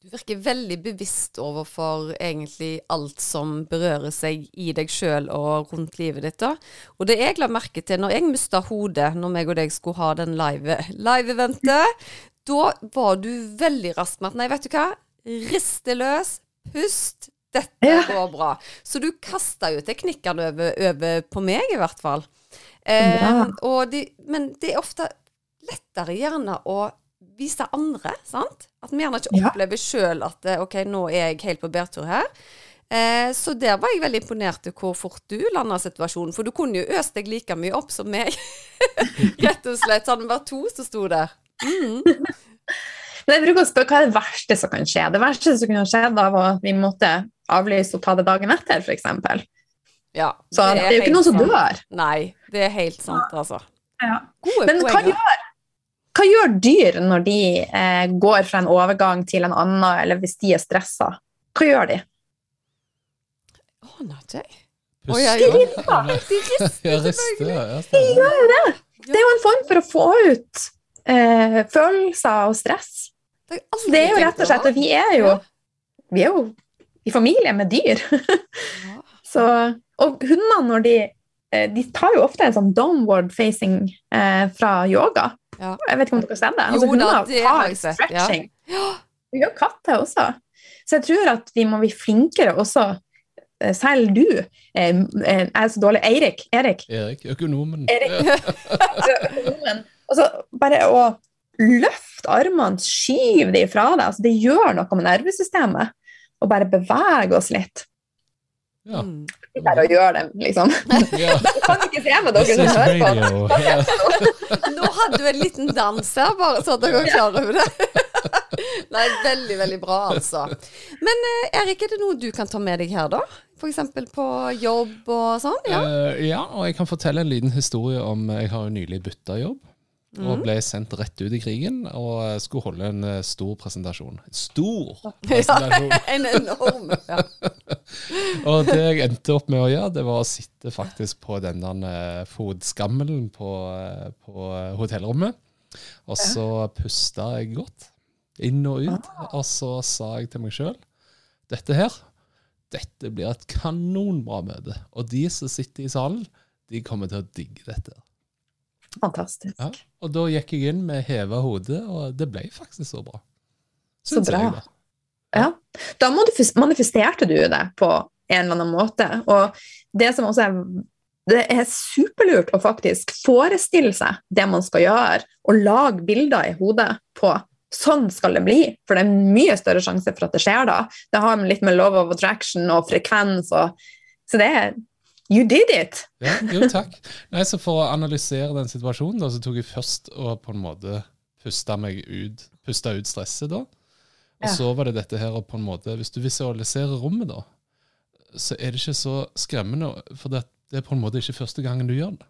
Du virker veldig bevisst overfor egentlig alt som berører seg i deg sjøl og rundt livet ditt. da. Og det jeg la merke til når jeg mista hodet når meg og deg skulle ha den live-eventet, live da var du veldig rask med at nei, vet du hva, rist det løs, pust, dette ja. går bra. Så du kasta jo teknikkene over, over, på meg, i hvert fall. Eh, de, men det er ofte lettere gjerne å vise andre, sant? At vi gjerne ikke opplever ja. sjøl at eh, OK, nå er jeg helt på bærtur her. Eh, så der var jeg veldig imponert til hvor fort du landa situasjonen. For du kunne jo øst deg like mye opp som meg. Rett og slett. Hadde vi vært to som sto der. Mm. Men jeg bruker å spørre hva er det verste som kan skje? Det verste som kunne skjedd, da var at vi måtte avlyse og ta det dagen etter, f.eks. Ja, så det er, det er jo ikke noen som dør. Nei, det er helt sant, altså. Ja. Gode Men hva gjør, hva gjør dyr når de eh, går fra en overgang til en annen, eller hvis de er stressa? Hva gjør de? Aner ikke. Ja, ja. De rister. De gjør jo det. Det er jo en form for å få ut eh, følelser og stress. Det er, det er jo rett og slett Og vi er jo, vi er jo i familie med dyr. Så, og hundene, når de eh, De tar jo ofte en sånn downward facing eh, fra yoga. Ja. Jeg vet ikke om dere har sett det? Altså, jo da, det har. Stretching. Ja. Det gjør katter også. Så jeg tror at vi må bli flinkere også, eh, selv du. Eh, er så dårlig. Eirik. Erik. Erik, økonomen. Erik. økonomen. Altså, bare å løfte armene, skyv de fra deg, altså, det gjør noe med nervesystemet. Og bare bevege oss litt. Ja. Sitt Der og gjør det, liksom. Ja. Kan ikke se med dere som hører på. Nå hadde du en liten dans her, bare så dere er klar over det. Nei, veldig, veldig bra, altså. Men eh, Erik, er det noe du kan ta med deg her, da? F.eks. på jobb og sånn? Ja. Uh, ja, og jeg kan fortelle en liten historie om Jeg har jo nylig bytta jobb. Mm. Og ble sendt rett ut i krigen og skulle holde en uh, stor presentasjon. Stor presentasjon! Ja, en enorm. Ja. og det jeg endte opp med å gjøre, det var å sitte faktisk på denne uh, fotskammelen på, på hotellrommet. Og så pusta jeg godt, inn og ut. Og så sa jeg til meg sjøl dette her, dette blir et kanonbra møte. Og de som sitter i salen, de kommer til å digge dette. Fantastisk. Ja, og da gikk jeg inn med heva hode, og det ble faktisk så bra. Synes så bra. Jeg, da. Ja. Da manifesterte du det på en eller annen måte. Og det som også er det er superlurt å faktisk forestille seg det man skal gjøre, og lage bilder i hodet på sånn skal det bli. For det er mye større sjanse for at det skjer da. Det har litt med love of attraction og frekvens og Så det er You did it! ja, jo, takk. Nei, så For å analysere den situasjonen, da, så tok jeg først og på en måte pusta meg ut, pusta ut stresset. da. Og ja. så var det dette her og på en måte, Hvis du visualiserer rommet, da, så er det ikke så skremmende. For det, det er på en måte ikke første gangen du gjør det.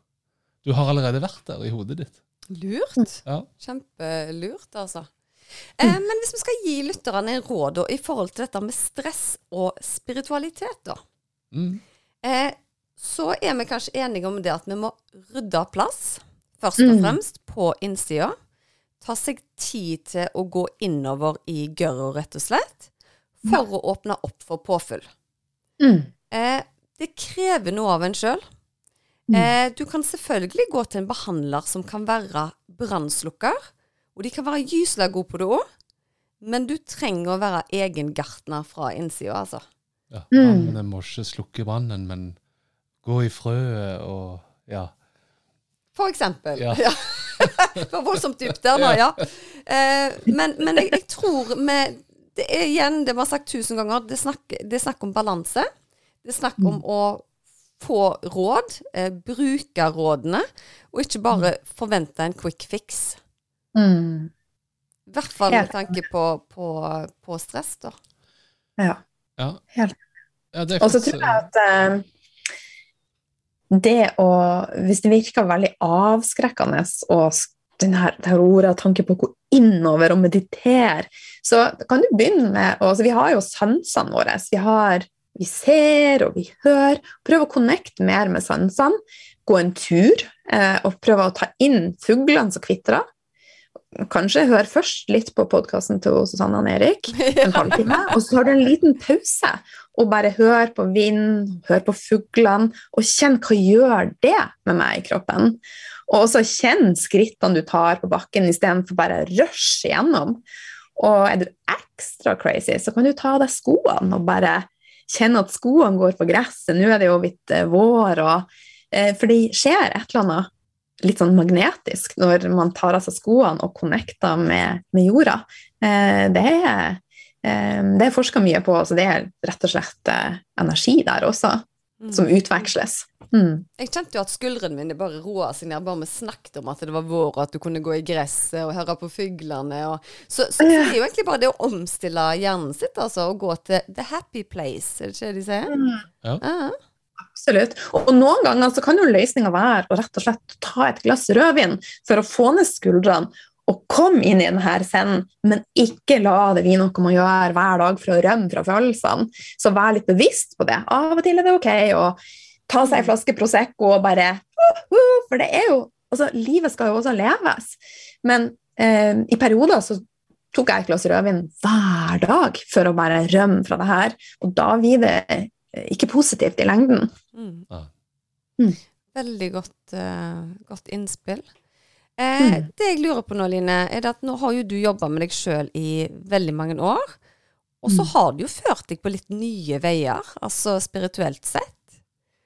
Du har allerede vært der i hodet ditt. Lurt. Ja. Kjempelurt, altså. Eh, men hvis vi skal gi lytterne en råd da, i forhold til dette med stress og spiritualitet, da. Mm. Eh, så er vi kanskje enige om det at vi må rydde plass, først og mm. fremst, mm. på innsida. Ta seg tid til å gå innover i gørra, rett og slett, for ja. å åpne opp for påfyll. Mm. Eh, det krever noe av en sjøl. Mm. Eh, du kan selvfølgelig gå til en behandler som kan være brannslukker, og de kan være gyselig gode på det òg, men du trenger å være egen gartner fra innsida, altså. Ja, mm. men må ikke slukke brannen, men Gå i frøet og ja. For eksempel. Ja. ja. var voldsomt dypt der nå, ja. Eh, men, men jeg, jeg, tror med Det er igjen det vi har sagt tusen ganger, det er snakk, det er snakk om balanse. Det er snakk om å få råd, eh, bruke rådene, og ikke bare forvente en quick fix. Mm. I hvert fall med tanke på, på, på stress, da. Ja. ja. Helt. Ja, og så tror jeg at eh, det å Hvis det virker veldig avskrekkende og den her, det her ordet, tanke på å gå innover og meditere. Så kan du begynne med altså Vi har jo sansene våre. Vi, har, vi ser og vi hører. Prøv å connecte mer med sansene. Gå en tur eh, og prøve å ta inn fuglene som kvitrer. Kanskje hør først litt på podkasten til Susanne og Erik, en halvtime, og så har du en liten pause. Og bare hør på vind, hør på fuglene, og kjenn hva gjør det med meg i kroppen. Og også kjenn skrittene du tar på bakken, istedenfor bare rushe gjennom. Og er du ekstra crazy, så kan du ta av deg skoene og bare kjenne at skoene går på gresset. Nå er det jo blitt eh, vår, og, eh, for det skjer et eller annet litt sånn magnetisk når man tar av seg skoene og connecter med, med jorda. Eh, det er, eh, det er forska mye på, så det er rett og slett eh, energi der også, mm. som utveksles. Mm. Jeg kjente jo at skuldrene mine bare roa seg ned bare vi snakket om at det var vår, og at du kunne gå i gresset og høre på fuglene. Og, så, så, det er jo egentlig bare det å omstille hjernen sitt, altså, og gå til the happy place, er det ikke det de sier? Mm. Ja. Uh -huh. Absolutt. Og noen ganger så kan jo løsninga være å rett og slett ta et glass rødvin for å få ned skuldrene og komme inn i denne scenen, men ikke la det bli noe man gjør hver dag for å rømme fra følelsene. Så vær litt bevisst på det. Av og til er det ok å ta seg en flaske Prosecco og bare uh, uh, For det er jo Altså, livet skal jo også leves. Men eh, i perioder så tok jeg et glass rødvin hver dag for å bare rømme fra det her. Og da blir det ikke positivt i lengden. Mm. Mm. Veldig godt, uh, godt innspill. Eh, mm. Det jeg lurer på nå, Line, er at nå har jo du jobba med deg sjøl i veldig mange år. Og så mm. har du jo ført deg på litt nye veier, altså spirituelt sett.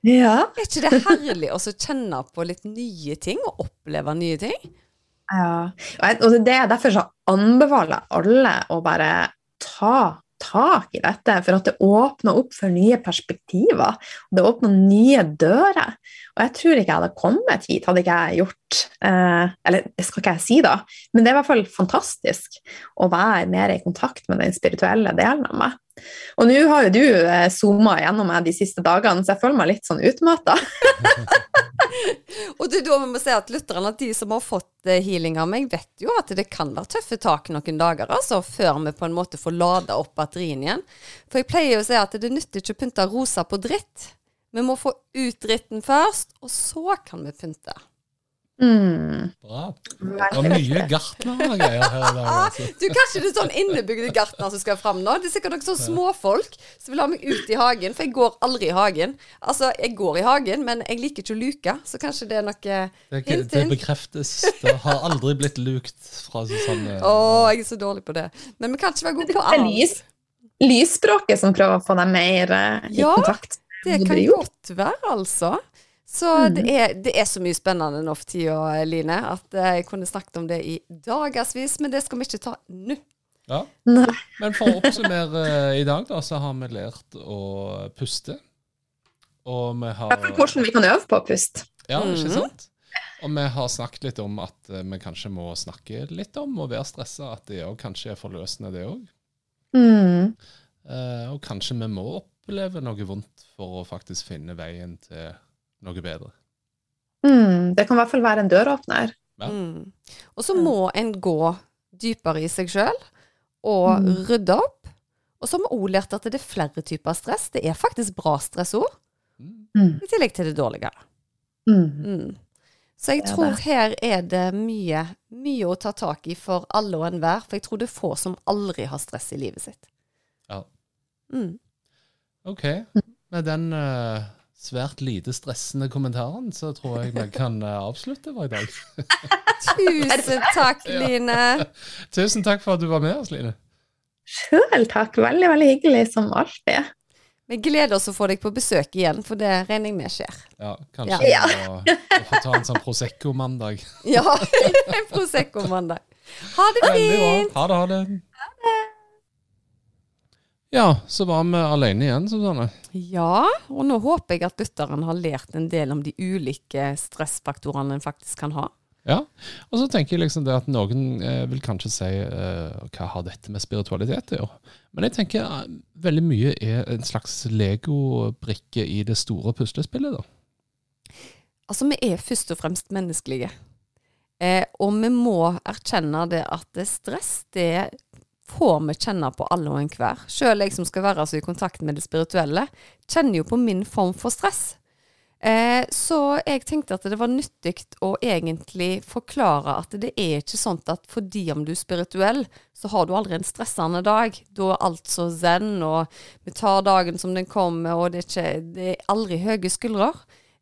Ja. Er ikke det herlig å kjenne på litt nye ting, og oppleve nye ting? Ja. Og det er derfor så anbefaler alle å bare ta tak i dette, for at det åpner opp for nye perspektiver. og Det åpner nye dører. Og jeg tror ikke jeg hadde kommet hit hadde ikke jeg gjort eh, Eller det skal ikke jeg si, da, men det er i hvert fall fantastisk å være mer i kontakt med den spirituelle delen av meg. Og nå har jo du eh, zooma gjennom meg de siste dagene, så jeg føler meg litt sånn utmatta. og det er da må si at lytterne, de som har fått eh, healing av meg, vet jo at det kan være tøffe tak noen dager, altså, før vi på en måte får lada opp batterien igjen. For jeg pleier jo å si at det nytter ikke å pynte rosa på dritt. Vi må få ut dritten først, og så kan vi pynte. Mm. Bra. Det var mye gartnergreier her i dag. Altså. Du, Kanskje det er sånn innebygde gartner som skal fram nå? Det er sikkert noen sånne småfolk som vil ha meg ut i hagen, for jeg går aldri i hagen. Altså, jeg går i hagen, men jeg liker ikke å luke, så kanskje det er noe det, hint Det bekreftes. Det har aldri blitt lukt fra Susanne. Å, jeg er så dårlig på det. Men vi kan ikke være gode på alt. Lys, lysspråket som prøver å få deg mer uh, i ja, kontakt. Det kan godt være, altså. Så mm. det, er, det, er, så mye spennende nå for tida, Line, at jeg kunne snakket om det i dagevis, men det skal vi ikke ta nå. Ja. Men for å oppsummere eh, i dag, da, så har vi lært å puste. Og vi har Hvordan vi kan øve på å puste. Ja, ikke mhm. sant? Og vi har snakket litt om at eh, vi kanskje må snakke litt om å være stressa, at det òg kanskje er forløsende, det òg. Mm. Eh, og kanskje vi må oppleve noe vondt for å faktisk finne veien til noe bedre. Mm, det kan i hvert fall være en døråpner. Ja. Mm. Og så må en gå dypere i seg sjøl og mm. rydde opp. Og så har vi òg lært at det er flere typer stress. Det er faktisk bra stress òg. Mm. I tillegg til det dårlige. Mm. Mm. Så jeg tror her er det mye, mye å ta tak i for alle og enhver. For jeg tror det er få som aldri har stress i livet sitt. Ja. OK. Med den uh svært lite stressende kommentaren, så tror jeg vi kan eh, avslutte for i dag. Tusen takk, Line. Ja. Tusen takk for at du var med oss, Line. Sjøl takk. Veldig, veldig hyggelig som alltid. Vi gleder oss å få deg på besøk igjen, for det regner jeg med skjer. Ja, kanskje ja. Å, å få ta en sånn Prosecco-mandag. ja, en Prosecco-mandag. Ha det fint! Ha det, ha det. Ha det. Ja, så var vi alene igjen, Susanne. Ja, og nå håper jeg at lytteren har lært en del om de ulike stressfaktorene en faktisk kan ha. Ja, og så tenker jeg liksom det at noen eh, vil kanskje si eh, hva har dette med spiritualitet å gjøre? Men jeg tenker eh, veldig mye er en slags legobrikke i det store puslespillet, da. Altså, vi er først og fremst menneskelige. Eh, og vi må erkjenne det at stress, det får vi kjenne på alle og enhver. Selv jeg som skal være altså i kontakt med det spirituelle, kjenner jo på min form for stress. Eh, så jeg tenkte at det var nyttig å egentlig forklare at det er ikke sånn at fordi om du er spirituell, så har du aldri en stressende dag. Da er alt så zen, og vi tar dagen som den kommer, og det er, ikke, det er aldri høye skuldre.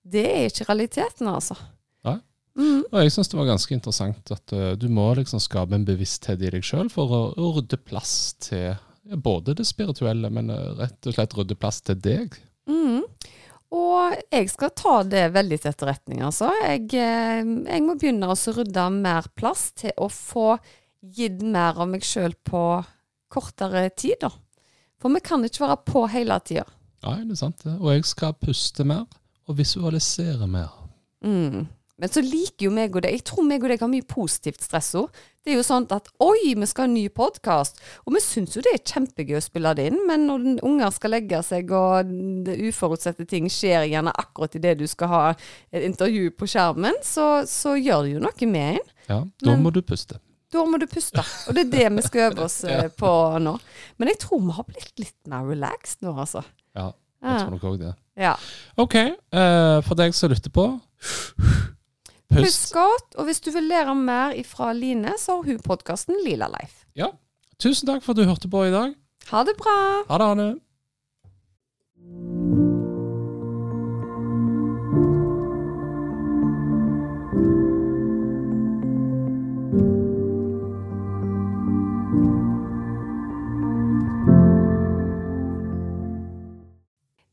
Det er ikke realiteten, altså. Mm. Og jeg syns det var ganske interessant at uh, du må liksom skape en bevissthet i deg sjøl for å, å, rydde plass til ja, både det spirituelle, men uh, rett og slett rydde plass til deg. Mm. Og jeg skal ta det veldig til etterretning, altså. Jeg, eh, jeg må begynne å rydde mer plass til å få gitt mer av meg sjøl på kortere tid, da. For vi kan ikke være på hele tida. Nei, det er sant. Og jeg skal puste mer og visualisere mer. Mm. Men så liker jo meg og deg Jeg tror meg og deg har mye positivt stressord. Det er jo sånn at oi, vi skal ha en ny podkast. Og vi syns jo det er kjempegøy å spille det inn, men når unger skal legge seg og uforutsette ting skjer gjerne akkurat idet du skal ha et intervju på skjermen, så, så gjør det jo noe med en. Ja, Da må du puste. Da må du puste. Og det er det vi skal øve oss ja. på nå. Men jeg tror vi har blitt litt mer relaxed nå, altså. Ja, jeg Ja. tror nok òg det. Ja. OK, uh, for deg som lytter på Pust godt. Og hvis du vil lære mer ifra Line, så har hun podkasten Lila Life. Ja. Tusen takk for at du hørte på i dag. Ha det bra. Ha det, Anne.